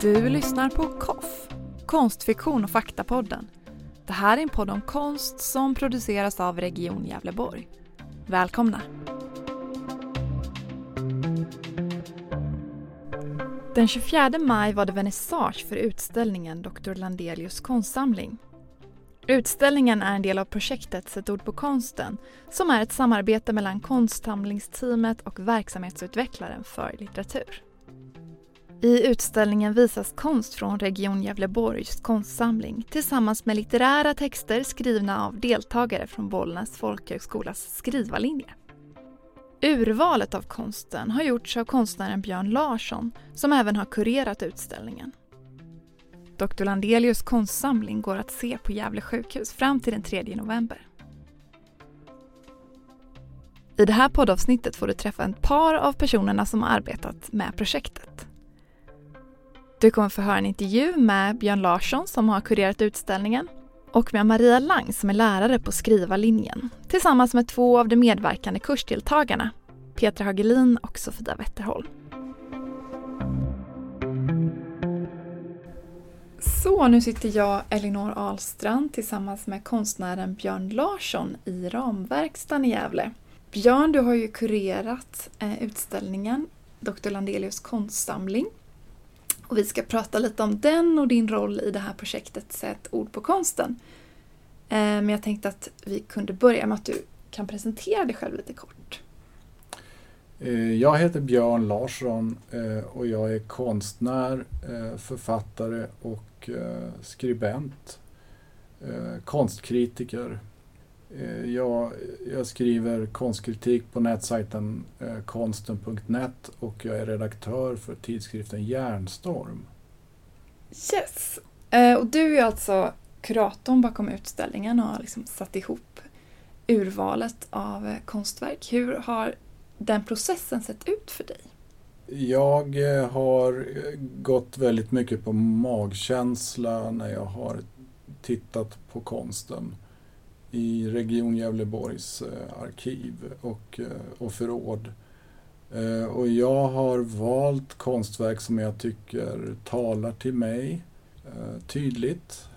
Du lyssnar på KOFF, Konstfiktion och faktapodden. Det här är en podd om konst som produceras av Region Gävleborg. Välkomna! Den 24 maj var det vernissage för utställningen Dr. Landelius konstsamling. Utställningen är en del av projektet Sätt ord på konsten som är ett samarbete mellan konstsamlingsteamet och verksamhetsutvecklaren för litteratur. I utställningen visas konst från Region Gävleborgs konstsamling tillsammans med litterära texter skrivna av deltagare från Bollnäs folkhögskolas skrivarlinje. Urvalet av konsten har gjorts av konstnären Björn Larsson som även har kurerat utställningen. Dr. Landelius konstsamling går att se på Gävle sjukhus fram till den 3 november. I det här poddavsnittet får du träffa ett par av personerna som har arbetat med projektet. Du kommer få höra en intervju med Björn Larsson som har kurerat utställningen och med Maria Lang som är lärare på skrivarlinjen tillsammans med två av de medverkande kursdeltagarna, Petra Hagelin och Sofia Wetterholm. Så, nu sitter jag, Elinor Ahlstrand, tillsammans med konstnären Björn Larsson i Ramverkstan i Gävle. Björn, du har ju kurerat eh, utställningen Dr. Landelius konstsamling. Och vi ska prata lite om den och din roll i det här projektet Sätt ord på konsten. Eh, men jag tänkte att vi kunde börja med att du kan presentera dig själv lite kort. Eh, jag heter Björn Larsson eh, och jag är konstnär, författare och skribent. Konstkritiker. Jag, jag skriver konstkritik på nätsajten konsten.net och jag är redaktör för tidskriften Järnstorm. Yes! Och du är alltså kuratorn bakom utställningen och har liksom satt ihop urvalet av konstverk. Hur har den processen sett ut för dig? Jag eh, har gått väldigt mycket på magkänsla när jag har tittat på konsten i Region Gävleborgs eh, arkiv och, eh, och förråd. Eh, och jag har valt konstverk som jag tycker talar till mig tydligt.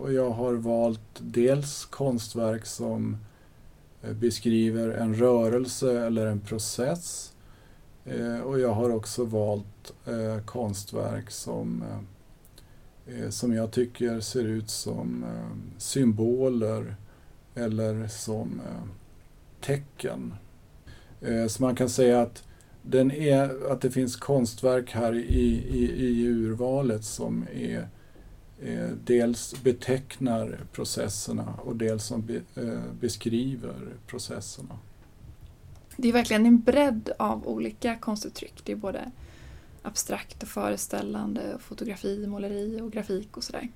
Och jag har valt dels konstverk som beskriver en rörelse eller en process. Och jag har också valt konstverk som, som jag tycker ser ut som symboler eller som eh, tecken. Eh, så man kan säga att, den är, att det finns konstverk här i, i, i urvalet som är eh, dels betecknar processerna och dels som be, beskriver processerna. Det är verkligen en bredd av olika konstuttryck. Det är både abstrakt och föreställande, och fotografi, måleri och grafik och sådär.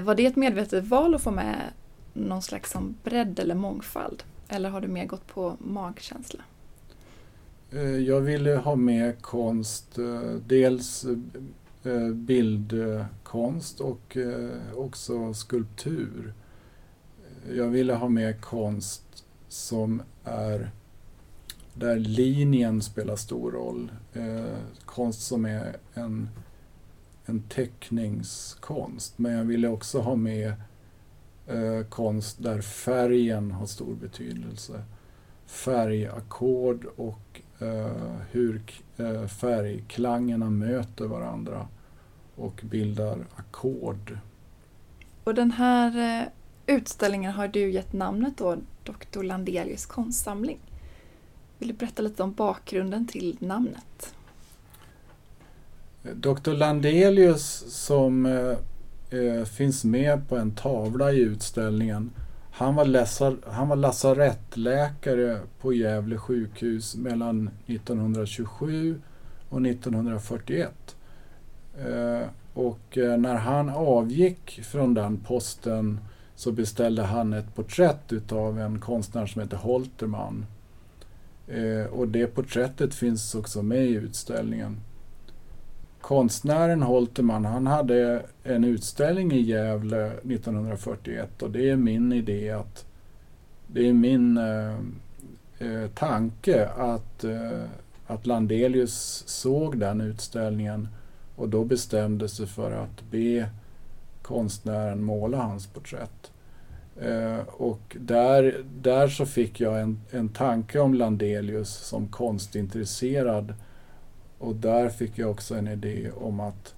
Var det ett medvetet val att få med någon slags som bredd eller mångfald? Eller har du mer gått på magkänsla? Eh, jag ville ha med konst, eh, dels eh, bildkonst och också skulptur. Jag ville ha med konst som är där linjen spelar stor roll. Eh, konst som är en, en teckningskonst. Men jag ville också ha med konst där färgen har stor betydelse. Färgackord och hur färgklangerna möter varandra och bildar ackord. Och den här eh, utställningen har du gett namnet då Dr. Landelius konstsamling. Vill du berätta lite om bakgrunden till namnet? Dr. Landelius som eh, finns med på en tavla i utställningen han var, läsar, han var lasarettläkare på Gävle sjukhus mellan 1927 och 1941. Eh, och eh, när han avgick från den posten så beställde han ett porträtt utav en konstnär som heter Holterman. Eh, och det porträttet finns också med i utställningen. Konstnären Holterman han hade en utställning i Gävle 1941 och det är min idé att det är min eh, eh, tanke att, eh, att Landelius såg den utställningen och då bestämde sig för att be konstnären måla hans porträtt. Eh, och där, där så fick jag en, en tanke om Landelius som konstintresserad och där fick jag också en idé om att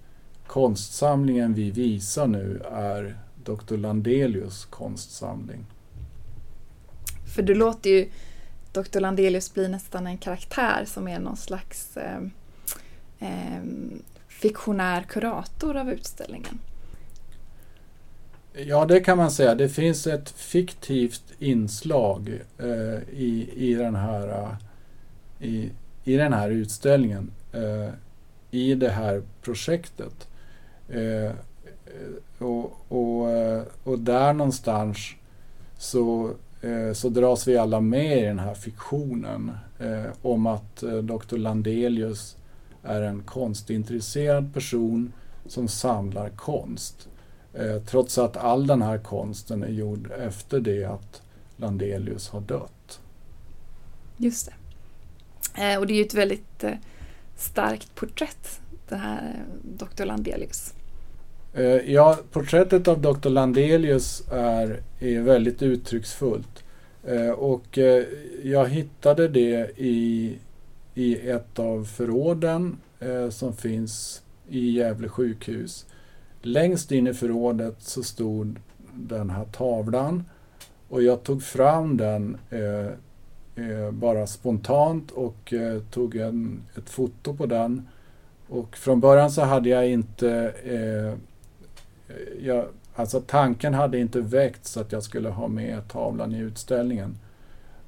konstsamlingen vi visar nu är Dr. Landelius konstsamling. För du låter ju Dr. Landelius bli nästan en karaktär som är någon slags eh, eh, fiktionär kurator av utställningen. Ja, det kan man säga. Det finns ett fiktivt inslag eh, i, i, den här, i, i den här utställningen, eh, i det här projektet. Eh, och, och, eh, och där någonstans så, eh, så dras vi alla med i den här fiktionen eh, om att eh, Dr. Landelius är en konstintresserad person som samlar konst. Eh, trots att all den här konsten är gjord efter det att Landelius har dött. Just det. och det är ju ett väldigt starkt porträtt, det här eh, Dr. Landelius. Eh, ja, porträttet av Dr. Landelius är, är väldigt uttrycksfullt. Eh, och jag hittade det i, i ett av förråden som finns i Gävle sjukhus. Längst in i förrådet så stod den här tavlan och jag tog fram den Eh, bara spontant och eh, tog en, ett foto på den. Och från början så hade jag inte eh, eh, jag, alltså tanken hade inte väckts att jag skulle ha med tavlan i utställningen.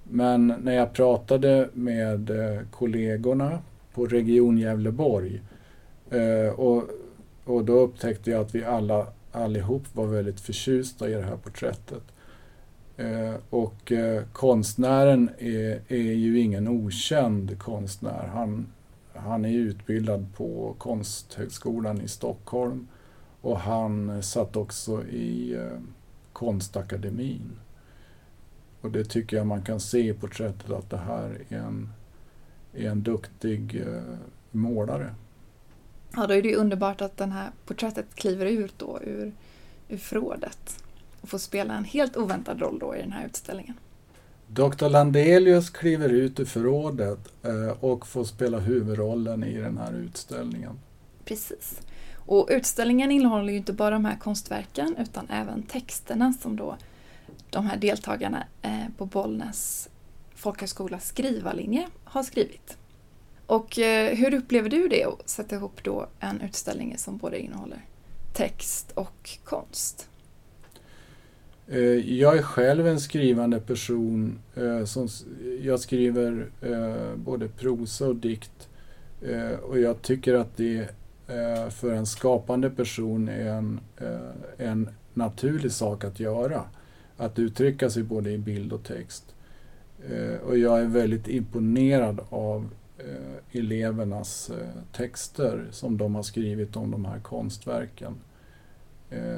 Men när jag pratade med kollegorna på Region Gävleborg eh, och, och då upptäckte jag att vi alla allihop var väldigt förtjusta i det här porträttet. Eh, och eh, konstnären är, är ju ingen okänd konstnär. Han, han är utbildad på Konsthögskolan i Stockholm och han satt också i eh, Konstakademin. Och det tycker jag man kan se i porträttet att det här är en, är en duktig målare. Ja, då är det ju underbart att det här porträttet kliver ut då ur, ur förrådet och får spela en helt oväntad roll då i den här utställningen. Dr. Landelius kliver ut ur förrådet eh, och får spela huvudrollen i den här utställningen. Precis. Och utställningen innehåller ju inte bara de här konstverken utan även texterna som då de här deltagarna eh, på Bollnäs folkhögskolas skrivarlinje har skrivit. Och eh, hur upplever du det att sätta ihop då en utställning som både innehåller text och konst? Eh, jag är själv en skrivande person. Eh, som jag skriver eh, både prosa och dikt. Och jag tycker att det för en skapande person är en, en naturlig sak att göra. Att uttrycka sig både i bild och text. Och jag är väldigt imponerad av elevernas texter som de har skrivit om de här konstverken.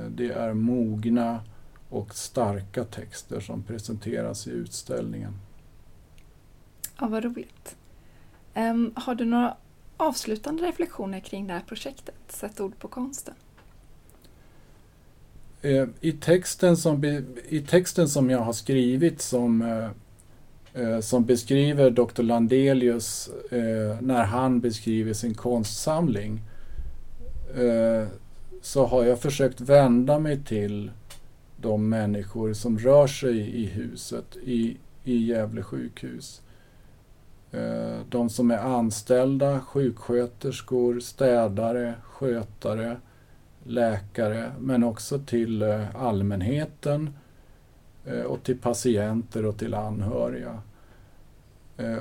Det är mogna och starka texter som presenteras i utställningen. Ja, vad roligt. Um, har du några avslutande reflektioner kring det här projektet, Sätt ord på konsten? Eh, I texten som, i texten som jag har skrivit som, eh, eh, som beskriver Dr. Landelius när han beskriver sin konstsamling så har jag försökt vända mig till de människor som rör sig i huset i, i Gävle sjukhus. Eh, de som är anställda, sjuksköterskor, städare, skötare, läkare, men också till eh, allmänheten eh, och till patienter och till anhöriga.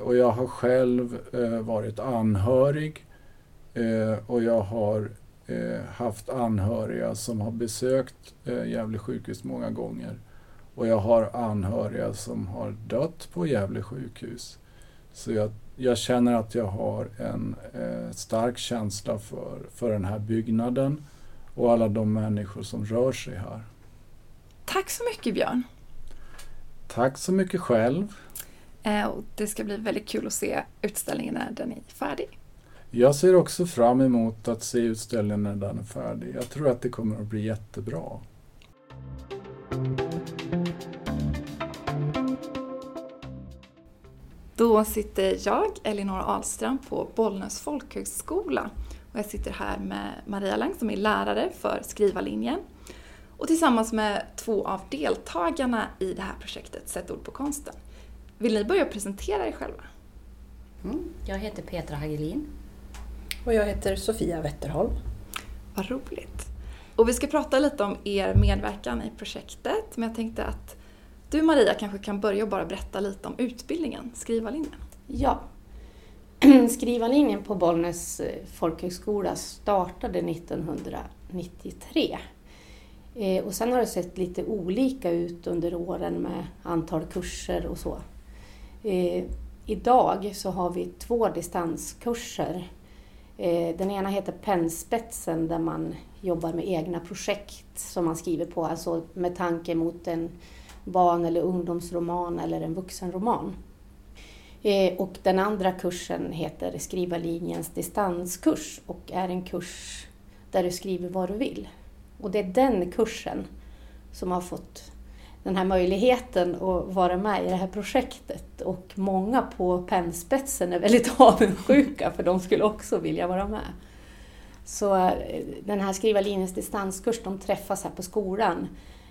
Och jag har själv varit anhörig och jag har haft anhöriga som har besökt Gävle sjukhus många gånger. Och jag har anhöriga som har dött på Gävle sjukhus. Så jag, jag känner att jag har en eh, stark känsla för, för den här byggnaden och alla de människor som rör sig här. Tack så mycket Björn! Tack så mycket själv! Eh, och det ska bli väldigt kul att se utställningen när den är färdig. Jag ser också fram emot att se utställningen när den är färdig. Jag tror att det kommer att bli jättebra. Då sitter jag, Elinor Ahlström, på Bollnäs folkhögskola. Och jag sitter här med Maria Lang som är lärare för skrivarlinjen och tillsammans med två av deltagarna i det här projektet Sätt ord på konsten. Vill ni börja presentera er själva? Mm. Jag heter Petra Hagelin. Och jag heter Sofia Wetterholm. Vad roligt. Och vi ska prata lite om er medverkan i projektet, men jag tänkte att du Maria kanske kan börja och bara berätta lite om utbildningen, skrivarlinjen. Ja. Skrivarlinjen på Bollnäs eh, folkhögskola startade 1993. Eh, och sen har det sett lite olika ut under åren med antal kurser och så. Eh, idag så har vi två distanskurser. Eh, den ena heter Pennspetsen där man jobbar med egna projekt som man skriver på, alltså med tanke mot en barn eller ungdomsroman eller en vuxenroman. Eh, och den andra kursen heter Skrivarlinjens distanskurs och är en kurs där du skriver vad du vill. Och det är den kursen som har fått den här möjligheten att vara med i det här projektet. Och många på pennspetsen är väldigt avundsjuka för de skulle också vilja vara med. Så eh, den här skriva linjens distanskurs, de träffas här på skolan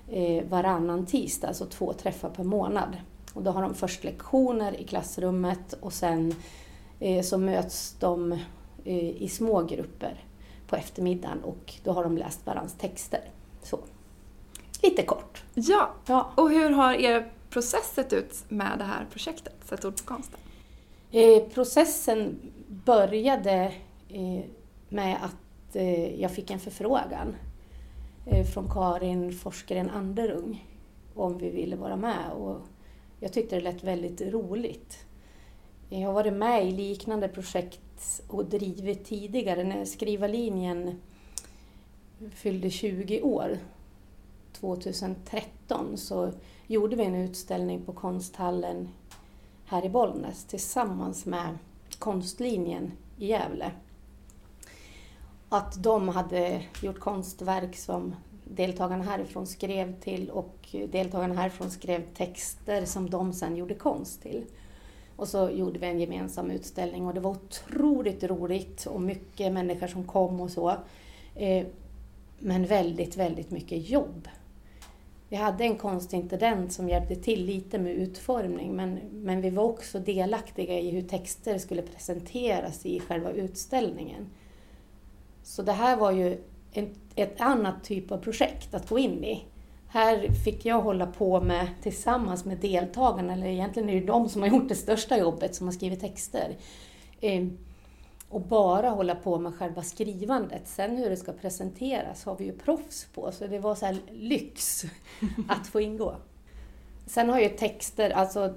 eh, varannan tisdag, alltså två träffar per månad. Och då har de först lektioner i klassrummet och sen eh, så möts de i små grupper på eftermiddagen och då har de läst varandras texter. Så. Lite kort. Ja. ja, och hur har er process sett ut med det här projektet, Sätt ord på konsten? Eh, processen började eh, med att eh, jag fick en förfrågan Eh, från Karin Forskaren Anderung om vi ville vara med. Och jag tyckte det lät väldigt roligt. Jag har varit med i liknande projekt och drivit tidigare. När Skrivarlinjen fyllde 20 år, 2013, så gjorde vi en utställning på Konsthallen här i Bollnäs tillsammans med Konstlinjen i Gävle att de hade gjort konstverk som deltagarna härifrån skrev till och deltagarna härifrån skrev texter som de sen gjorde konst till. Och så gjorde vi en gemensam utställning och det var otroligt roligt och mycket människor som kom och så. Eh, men väldigt, väldigt mycket jobb. Vi hade en konstintendent som hjälpte till lite med utformning men, men vi var också delaktiga i hur texter skulle presenteras i själva utställningen. Så det här var ju en, ett annat typ av projekt att gå in i. Här fick jag hålla på med tillsammans med deltagarna, eller egentligen är det de som har gjort det största jobbet, som har skrivit texter. Ehm, och bara hålla på med själva skrivandet. Sen hur det ska presenteras har vi ju proffs på, så det var så lyx att få ingå. Sen har ju texter, alltså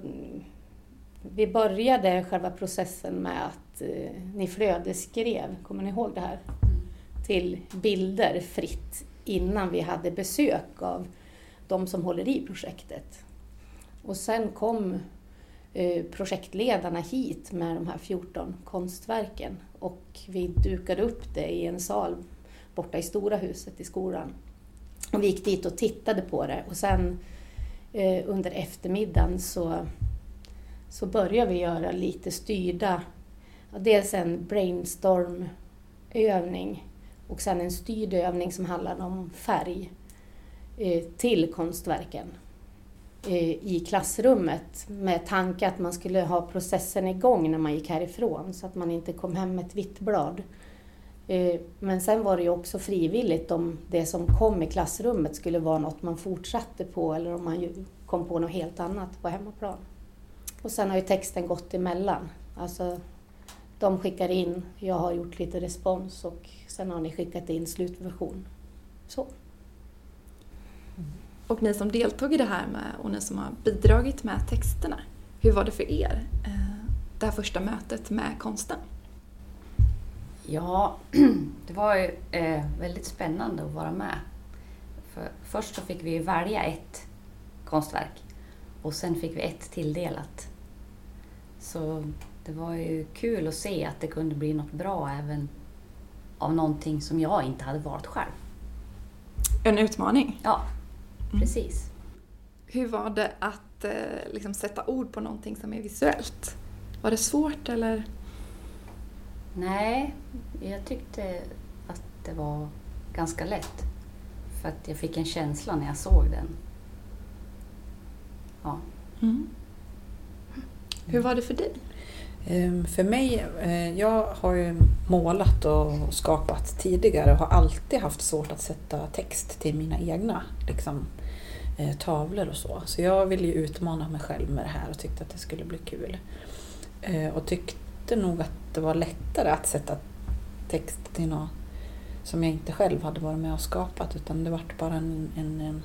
vi började själva processen med att eh, ni flödesskrev, kommer ni ihåg det här? till bilder fritt innan vi hade besök av de som håller i projektet. Och sen kom Eh, projektledarna hit med de här 14 konstverken. Och vi dukade upp det i en sal borta i Stora huset i skolan. Och vi gick dit och tittade på det. Och sen eh, under eftermiddagen så, så började vi göra lite styrda, dels en brainstormövning och sen en styrd övning som handlade om färg eh, till konstverken. Eh, i klassrummet med tanke att man skulle ha processen igång när man gick härifrån så att man inte kom hem med ett vitt blad. Eh, men sen var det ju också frivilligt om det som kom i klassrummet skulle vara något man fortsatte på eller om man kom på något helt annat på hemmaplan. Och sen har ju texten gått emellan. Alltså, de skickar in, jag har gjort lite respons och Sen har ni skickat in slutversion. Så. Mm. Och ni som deltog i det här med, och ni som har bidragit med texterna, hur var det för er, eh, det här första mötet med konsten? Ja, det var ju eh, väldigt spännande att vara med. För först så fick vi välja ett konstverk och sen fick vi ett tilldelat. Så det var ju kul att se att det kunde bli något bra även av någonting som jag inte hade valt själv. En utmaning. Ja. Precis. Hur var det att eh, liksom sätta ord på någonting som är visuellt? Var det svårt eller? Nej, jag tyckte att det var ganska lätt. För att jag fick en känsla när jag såg den. Ja. Mm. Hur var det för dig? Ehm, För mig, eh, jag har ju målat och skapat tidigare och har alltid haft svårt att sätta text till mina egna liksom, eh, tavlor och så. Så jag ville ju utmana mig själv med det här och tyckte att det skulle bli kul. Eh, Och tyckte nog att det var lättare att sätta text till något som jag inte själv hade varit med och skapat utan det vart bara en, en, en,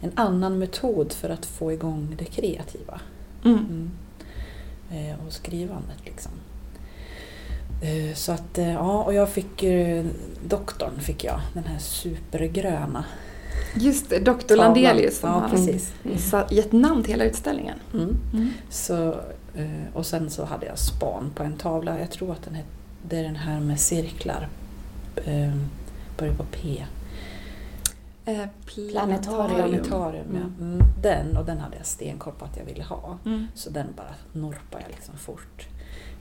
en annan metod för att få igång det kreativa. Mm. Mm. Eh, och skrivandet liksom. Eh, så att, eh, ja, och jag fick eh, doktorn fick jag, den här supergröna. Just det, tavlan. Landelius som Ja, har precis. sa- gett namn till hela utställningen. Mm. Mm. Så, och sen så hade jag span på en tavla, jag tror att den het, det är den här med cirklar. Börjar på P. Eh, Planetarium. Planetarium, ja. Mm. Mm. Den, och den hade jag stenkoll på att jag ville ha. Mm. Så den bara norpade jag liksom fort.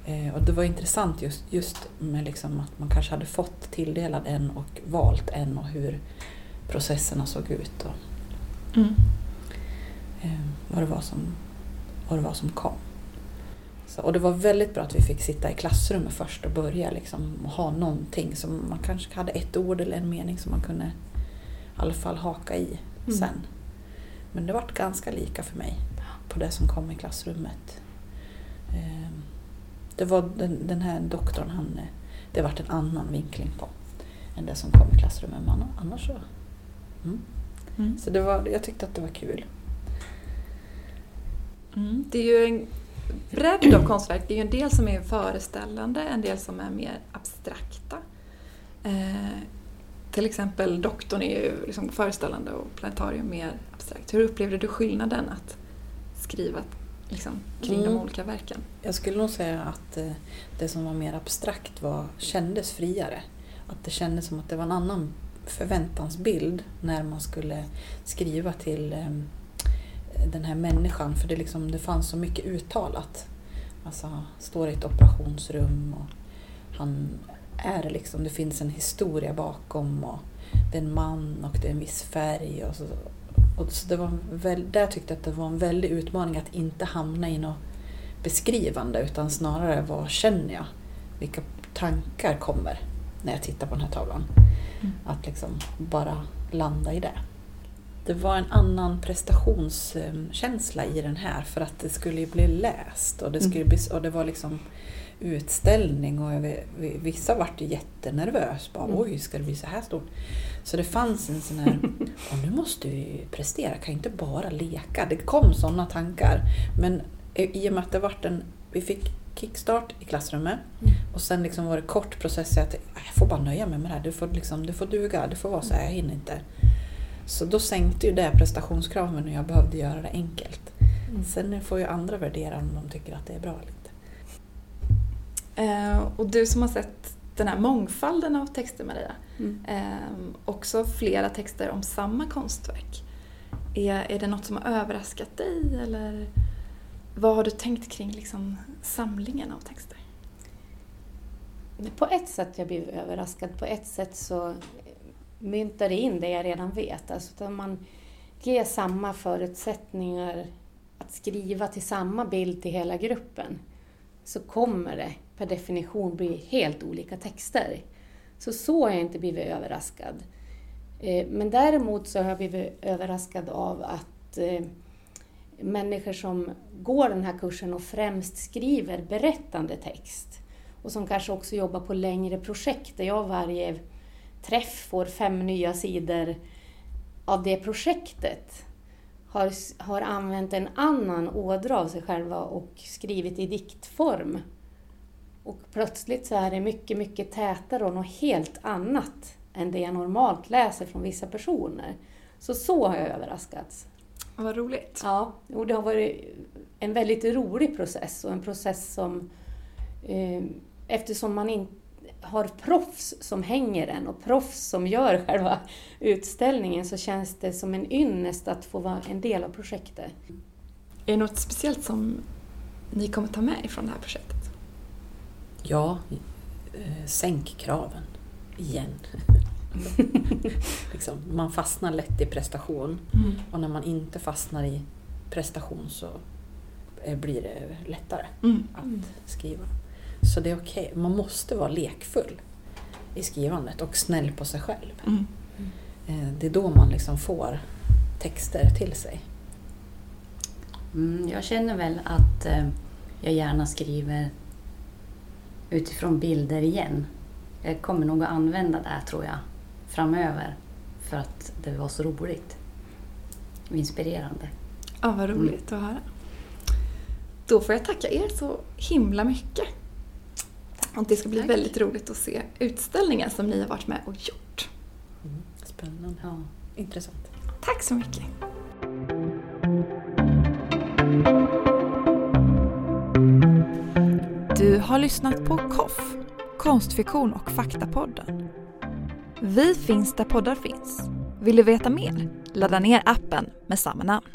Eh, och det var intressant just, just med liksom att man kanske hade fått tilldelad en och valt en och hur processerna såg ut och Mm. eh, vad, det var som, vad det var som kom. Så, och det var väldigt bra att vi fick sitta i klassrummet först och börja liksom, och ha någonting som man kanske hade ett ord eller en mening som man kunde alla fall haka i Mm. sen. Men det vart ganska lika för mig på det som kom i klassrummet. Eh, Det var den, den här doktorn, han, det vart en annan vinkling på än det som kom i klassrummet. Men anna- annars så... Mm. Mm. Så det var, jag tyckte att det var kul. Mm. Det är ju en bredd av konstverk. Det är ju en del som är föreställande, en del som är mer abstrakta. Eh, till exempel Doktorn är ju liksom föreställande och Planetarium mer abstrakt. Hur upplevde du skillnaden att skriva liksom, kring de Mm. olika verken? Jag skulle nog säga att eh, det som var mer abstrakt var, kändes friare. Att det kändes som att det var en annan förväntansbild när man skulle skriva till eh, den här människan. För det, liksom, det fanns så mycket uttalat. Alltså, står i ett operationsrum och han är liksom, det finns en historia bakom och det är en man och det är en viss färg. Och så, och så det var väl, där tyckte jag att det var en väldig utmaning att inte hamna i något beskrivande utan snarare vad känner jag? Vilka tankar kommer när jag tittar på den här tavlan? Mm. Att liksom bara landa i det. Det var en annan prestationskänsla i den här för att det skulle ju bli läst och det, skulle bli, och det var liksom utställning och jag vissa vart ju jättenervös. Bara, Mm. Oj, ska det bli så här stort? Så det fanns en sån här, nu måste vi prestera, kan inte bara leka. Det kom sådana tankar. Men i och med att det vart en, vi fick kickstart i klassrummet Mm. och sen liksom var det kort process. Jag, tänkte, jag får bara nöja mig med det här. Det får, liksom, det får duga, det får vara så här, jag hinner inte. Så då sänkte ju det prestationskraven och jag behövde göra det enkelt. Mm. Sen får ju andra värdera om de tycker att det är bra eller inte. Eh, och du som har sett den här mångfalden av texter Maria, Mm. eh, också flera texter om samma konstverk. Är, är det något som har överraskat dig eller vad har du tänkt kring liksom, samlingen av texter? På ett sätt jag blev överraskad, på ett sätt så myntar in det jag redan vet. Alltså att man ger samma förutsättningar att skriva till samma bild till hela gruppen så kommer det per definition bli helt olika texter. Så så har jag inte blivit överraskad. Eh, men däremot så har jag blivit överraskad av att eh, människor som går den här kursen och främst skriver berättande text och som kanske också jobbar på längre projekt där jag varje träff får fem nya sidor av det projektet har, har använt en annan ådra av sig själva och skrivit i diktform. Och plötsligt så är det mycket, mycket tätare och något helt annat än det jag normalt läser från vissa personer. Så så har jag överraskats. Vad roligt. Ja, och det har varit en väldigt rolig process och en process som eh, eftersom man inte har proffs som hänger den och proffs som gör själva utställningen så känns det som en ynnest att få vara en del av projektet. Är det något speciellt som ni kommer ta med ifrån det här projektet? Ja, eh, sänk kraven. Igen. liksom, man fastnar lätt i prestation Mm. och när man inte fastnar i prestation så eh, blir det lättare Mm. att skriva. Så det är okej. Man måste vara lekfull i skrivandet och snäll på sig själv. Mm. Eh, Det är då man liksom får texter till sig. Mm, jag känner väl att eh, jag gärna skriver utifrån bilder igen. Jag kommer nog att använda det här tror jag framöver för att det var så roligt och inspirerande. Ja, vad roligt att höra. Då får jag tacka er så himla mycket. Och det ska bli Tack. väldigt roligt att se utställningen som ni har varit med och gjort. Mm. Spännande. Ja. Intressant. Tack så mycket. Du har lyssnat på KOFF, konstfiktion och faktapodden. Vi finns där poddar finns. Vill du veta mer? Ladda ner appen med samma namn.